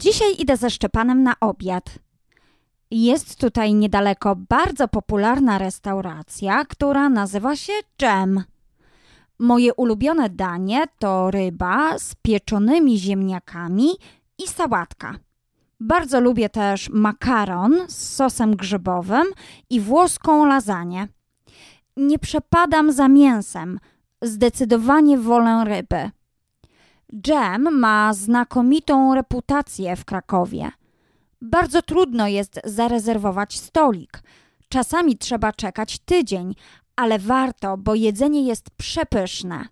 Dzisiaj idę ze Szczepanem na obiad. Jest tutaj niedaleko bardzo popularna restauracja, która nazywa się Dżem. Moje ulubione danie to ryba z pieczonymi ziemniakami i sałatka. Bardzo lubię też makaron z sosem grzybowym i włoską lasagne. Nie przepadam za mięsem, zdecydowanie wolę ryby. Dżem ma znakomitą reputację w Krakowie. Bardzo trudno jest zarezerwować stolik. Czasami trzeba czekać tydzień, ale warto, bo jedzenie jest przepyszne.